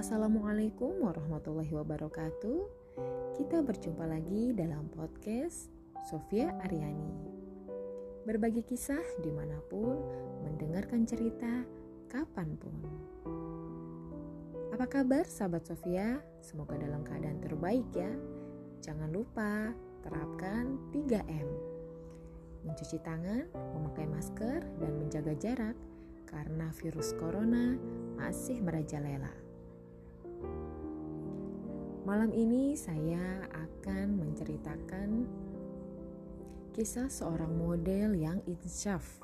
Assalamualaikum warahmatullahi wabarakatuh. Kita berjumpa lagi dalam podcast Sofia Aryani. Berbagi kisah di mana pun, mendengarkan cerita kapan pun. Apa kabar sahabat Sofia? Semoga dalam keadaan terbaik ya. Jangan lupa terapkan 3M. Mencuci tangan, memakai masker, dan menjaga jarak karena virus corona masih merajalela. Malam ini saya akan menceritakan kisah seorang model yang insyaf.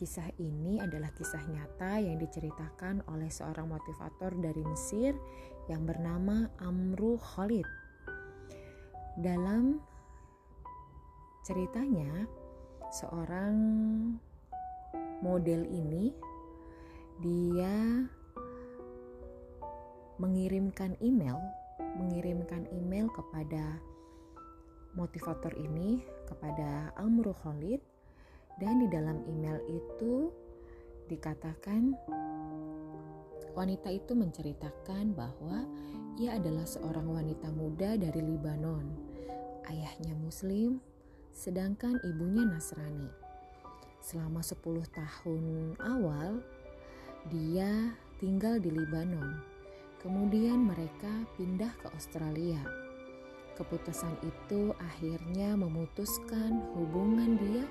Kisah ini adalah kisah nyata yang diceritakan oleh seorang motivator dari Mesir yang bernama Amru Khalid. Dalam ceritanya, seorang model ini dia mengirimkan email, mengirimkan email kepada motivator ini kepada Amru Khalid dan di dalam email itu dikatakan wanita itu menceritakan bahwa ia adalah seorang wanita muda dari Libanon. Ayahnya muslim sedangkan ibunya Nasrani. Selama 10 tahun awal dia tinggal di Libanon Kemudian mereka pindah ke Australia. Keputusan itu akhirnya memutuskan hubungan dia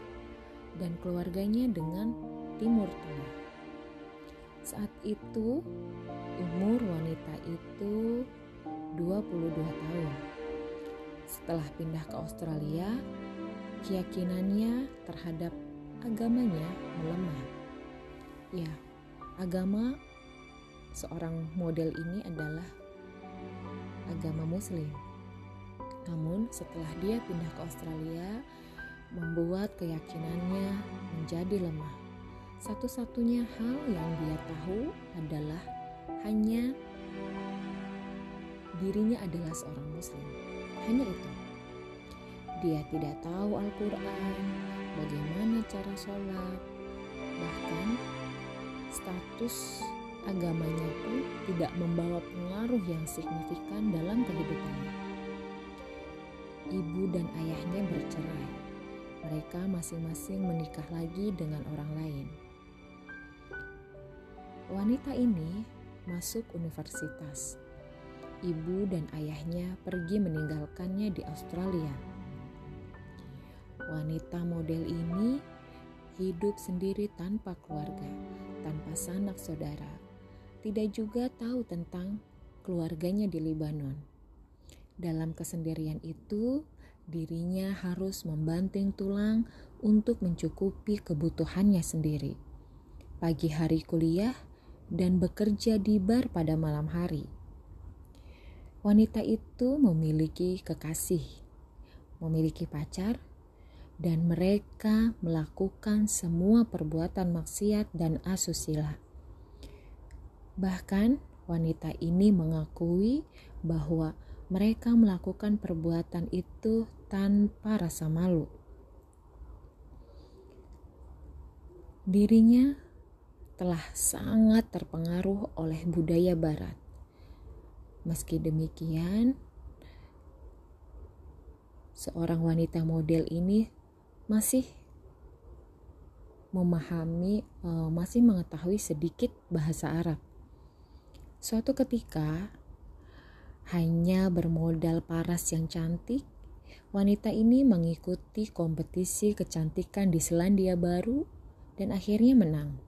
dan keluarganya dengan Timur Tengah. Saat itu umur wanita itu 22 tahun. Setelah pindah ke Australia, keyakinannya terhadap agamanya melemah. Ya, agama seorang model ini adalah agama muslim. Namun setelah dia pindah ke Australia, membuat keyakinannya menjadi lemah. Satu-satunya hal yang dia tahu adalah hanya dirinya adalah seorang muslim. Hanya itu. Dia tidak tahu Al-Quran, bagaimana cara sholat, bahkan status agamanya pun tidak membawa pengaruh yang signifikan dalam kehidupannya. Ibu dan ayahnya bercerai. Mereka masing-masing menikah lagi dengan orang lain. Wanita ini masuk universitas. Ibu dan ayahnya pergi meninggalkannya di Australia. Wanita model ini hidup sendiri tanpa keluarga, tanpa sanak saudara, tidak juga tahu tentang keluarganya di Libanon. Dalam kesendirian itu, dirinya harus membanting tulang untuk mencukupi kebutuhannya sendiri. Pagi hari kuliah dan bekerja di bar pada malam hari. Wanita itu memiliki kekasih, memiliki pacar, dan mereka melakukan semua perbuatan maksiat dan asusila. Bahkan wanita ini mengakui bahwa mereka melakukan perbuatan itu tanpa rasa malu. Dirinya telah sangat terpengaruh oleh budaya Barat. Meski demikian, seorang wanita model ini masih memahami, uh, masih mengetahui sedikit bahasa Arab. Suatu ketika, hanya bermodal paras yang cantik, wanita ini mengikuti kompetisi kecantikan di Selandia Baru dan akhirnya menang.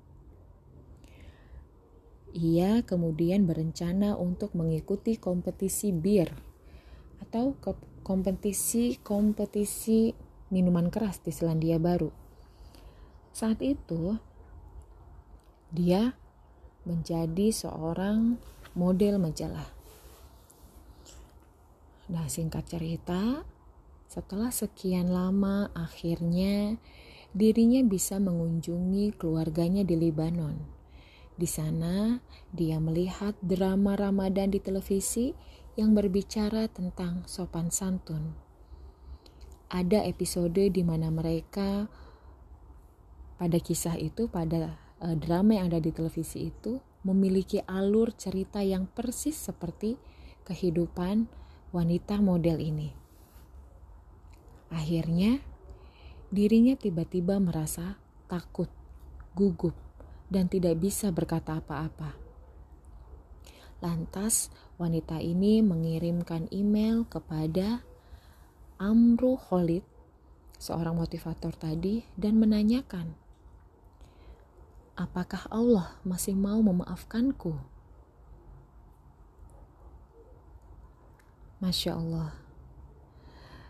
Ia kemudian berencana untuk mengikuti kompetisi bir atau kompetisi-kompetisi minuman keras di Selandia Baru. Saat itu, dia menjadi seorang model majalah. Nah, singkat cerita, setelah sekian lama akhirnya dirinya bisa mengunjungi keluarganya di Libanon. Di sana, dia melihat drama Ramadan di televisi yang berbicara tentang sopan santun. Ada episode di mana mereka pada kisah itu, pada uh, drama yang ada di televisi itu memiliki alur cerita yang persis seperti kehidupan wanita model ini. Akhirnya, dirinya tiba-tiba merasa takut, gugup, dan tidak bisa berkata apa-apa. Lantas, wanita ini mengirimkan email kepada Amru Khalid, seorang motivator tadi, dan menanyakan, "Apakah Allah masih mau memaafkanku?" Masya Allah,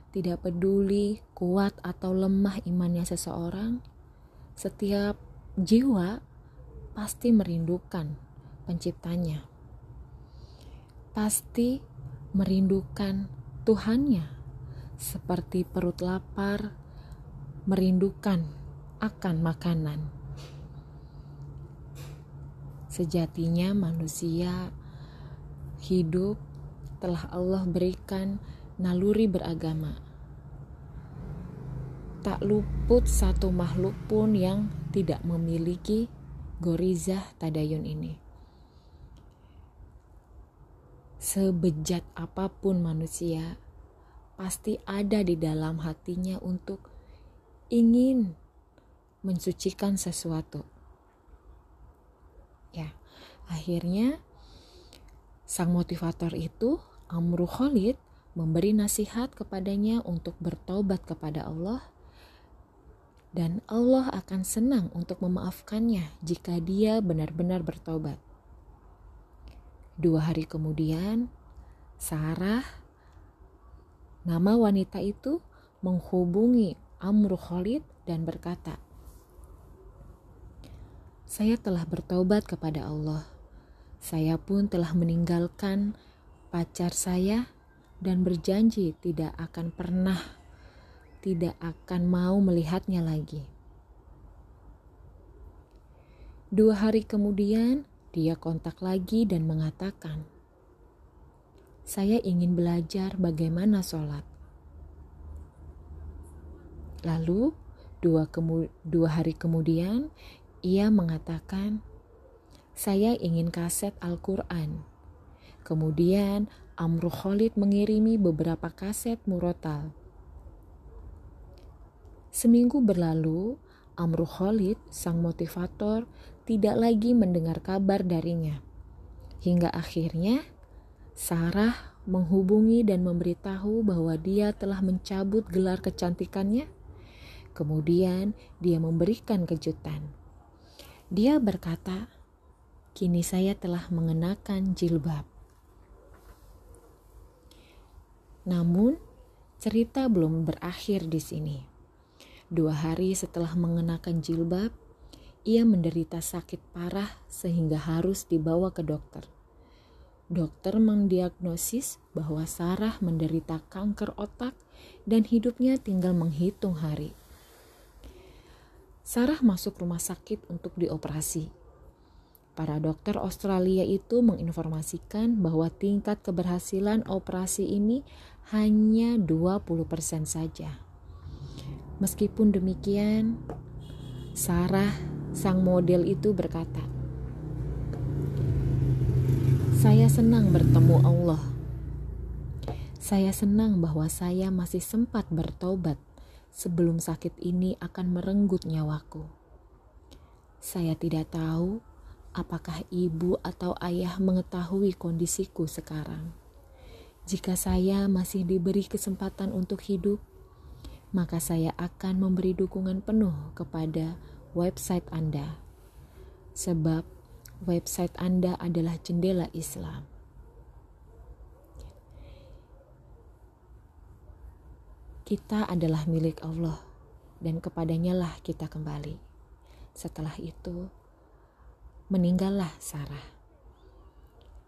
tidak peduli kuat atau lemah imannya seseorang, setiap jiwa pasti merindukan penciptanya. Pasti merindukan Tuhannya, seperti perut lapar merindukan akan makanan. Sejatinya manusia hidup telah Allah berikan naluri beragama. Tak luput satu makhluk pun yang tidak memiliki gorizah tadayun ini. Sebejat apa pun manusia, pasti ada di dalam hatinya untuk ingin mensucikan sesuatu. Ya, akhirnya sang motivator itu Amru Khalid memberi nasihat kepadanya untuk bertobat kepada Allah, dan Allah akan senang untuk memaafkannya jika dia benar-benar bertobat. Dua hari kemudian, Sarah, nama wanita itu, menghubungi Amru Khalid dan berkata, "Saya telah bertobat kepada Allah. Saya pun telah meninggalkan pacar saya dan berjanji tidak akan pernah, tidak akan mau melihatnya lagi. Dua hari kemudian, dia kontak lagi dan mengatakan, "Saya ingin belajar bagaimana sholat." Lalu, dua, kemu dua hari kemudian, ia mengatakan, "Saya ingin kaset Al-Quran." Kemudian, Amru Khalid mengirimi beberapa kaset murotal. Seminggu berlalu, Amru Khalid, sang motivator, tidak lagi mendengar kabar darinya. Hingga akhirnya, Sarah menghubungi dan memberitahu bahwa dia telah mencabut gelar kecantikannya. Kemudian, dia memberikan kejutan. Dia berkata, "Kini saya telah mengenakan jilbab." Namun, cerita belum berakhir di sini. Dua hari setelah mengenakan jilbab, ia menderita sakit parah sehingga harus dibawa ke dokter. Dokter mendiagnosis bahwa Sarah menderita kanker otak dan hidupnya tinggal menghitung hari. Sarah masuk rumah sakit untuk dioperasi. Para dokter Australia itu menginformasikan bahwa tingkat keberhasilan operasi ini hanya 20% saja. Meskipun demikian, Sarah, sang model itu berkata, "Saya senang bertemu Allah. Saya senang bahwa saya masih sempat bertobat sebelum sakit ini akan merenggut nyawaku. Saya tidak tahu apakah ibu atau ayah mengetahui kondisiku sekarang. Jika saya masih diberi kesempatan untuk hidup, maka saya akan memberi dukungan penuh kepada website Anda, sebab website Anda adalah jendela Islam. Kita adalah milik Allah, dan kepadanya lah kita kembali. Setelah itu, meninggallah Sarah.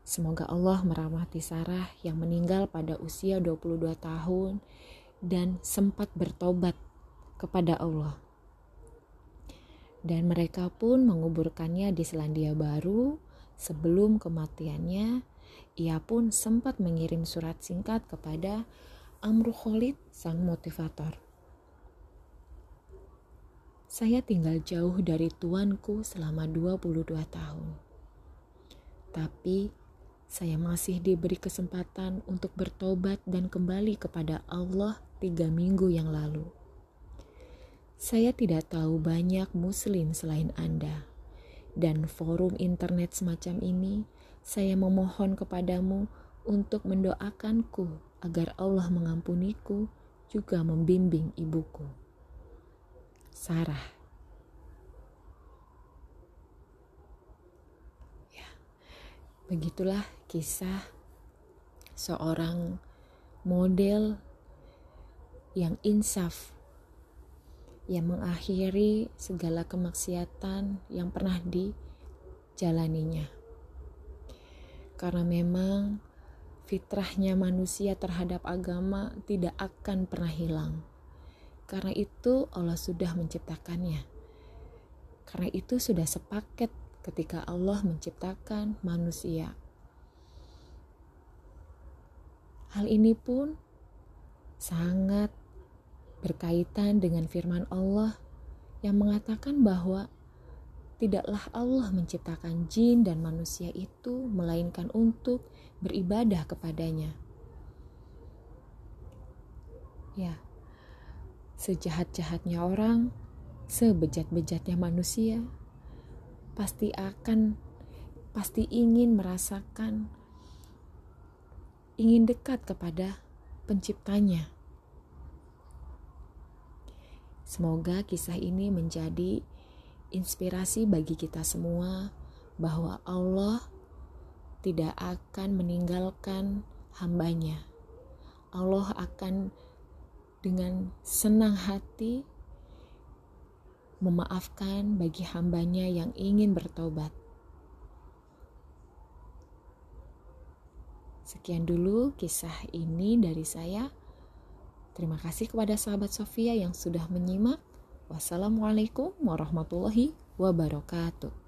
Semoga Allah merahmati Sarah yang meninggal pada usia 22 tahun dan sempat bertobat kepada Allah. Dan mereka pun menguburkannya di Selandia Baru sebelum kematiannya. Ia pun sempat mengirim surat singkat kepada Amru Khalid sang motivator. Saya tinggal jauh dari tuanku selama 22 tahun. Tapi saya masih diberi kesempatan untuk bertobat dan kembali kepada Allah tiga minggu yang lalu. Saya tidak tahu banyak Muslim selain Anda, dan forum internet semacam ini. Saya memohon kepadamu untuk mendoakanku agar Allah mengampuniku, juga membimbing ibuku. Sarah Begitulah kisah seorang model yang insaf yang mengakhiri segala kemaksiatan yang pernah dijalaninya. Karena memang fitrahnya manusia terhadap agama tidak akan pernah hilang. Karena itu Allah sudah menciptakannya. Karena itu sudah sepaket ketika Allah menciptakan manusia. Hal ini pun sangat berkaitan dengan firman Allah yang mengatakan bahwa tidaklah Allah menciptakan jin dan manusia itu melainkan untuk beribadah kepadanya. Ya, sejahat-jahatnya orang, sebejat-bejatnya manusia, pasti akan pasti ingin merasakan ingin dekat kepada penciptanya. Semoga kisah ini menjadi inspirasi bagi kita semua bahwa Allah tidak akan meninggalkan hambanya. Allah akan dengan senang hati memaafkan bagi hambanya yang ingin bertobat. Sekian dulu kisah ini dari saya. Terima kasih kepada sahabat Sofia yang sudah menyimak. Wassalamualaikum warahmatullahi wabarakatuh.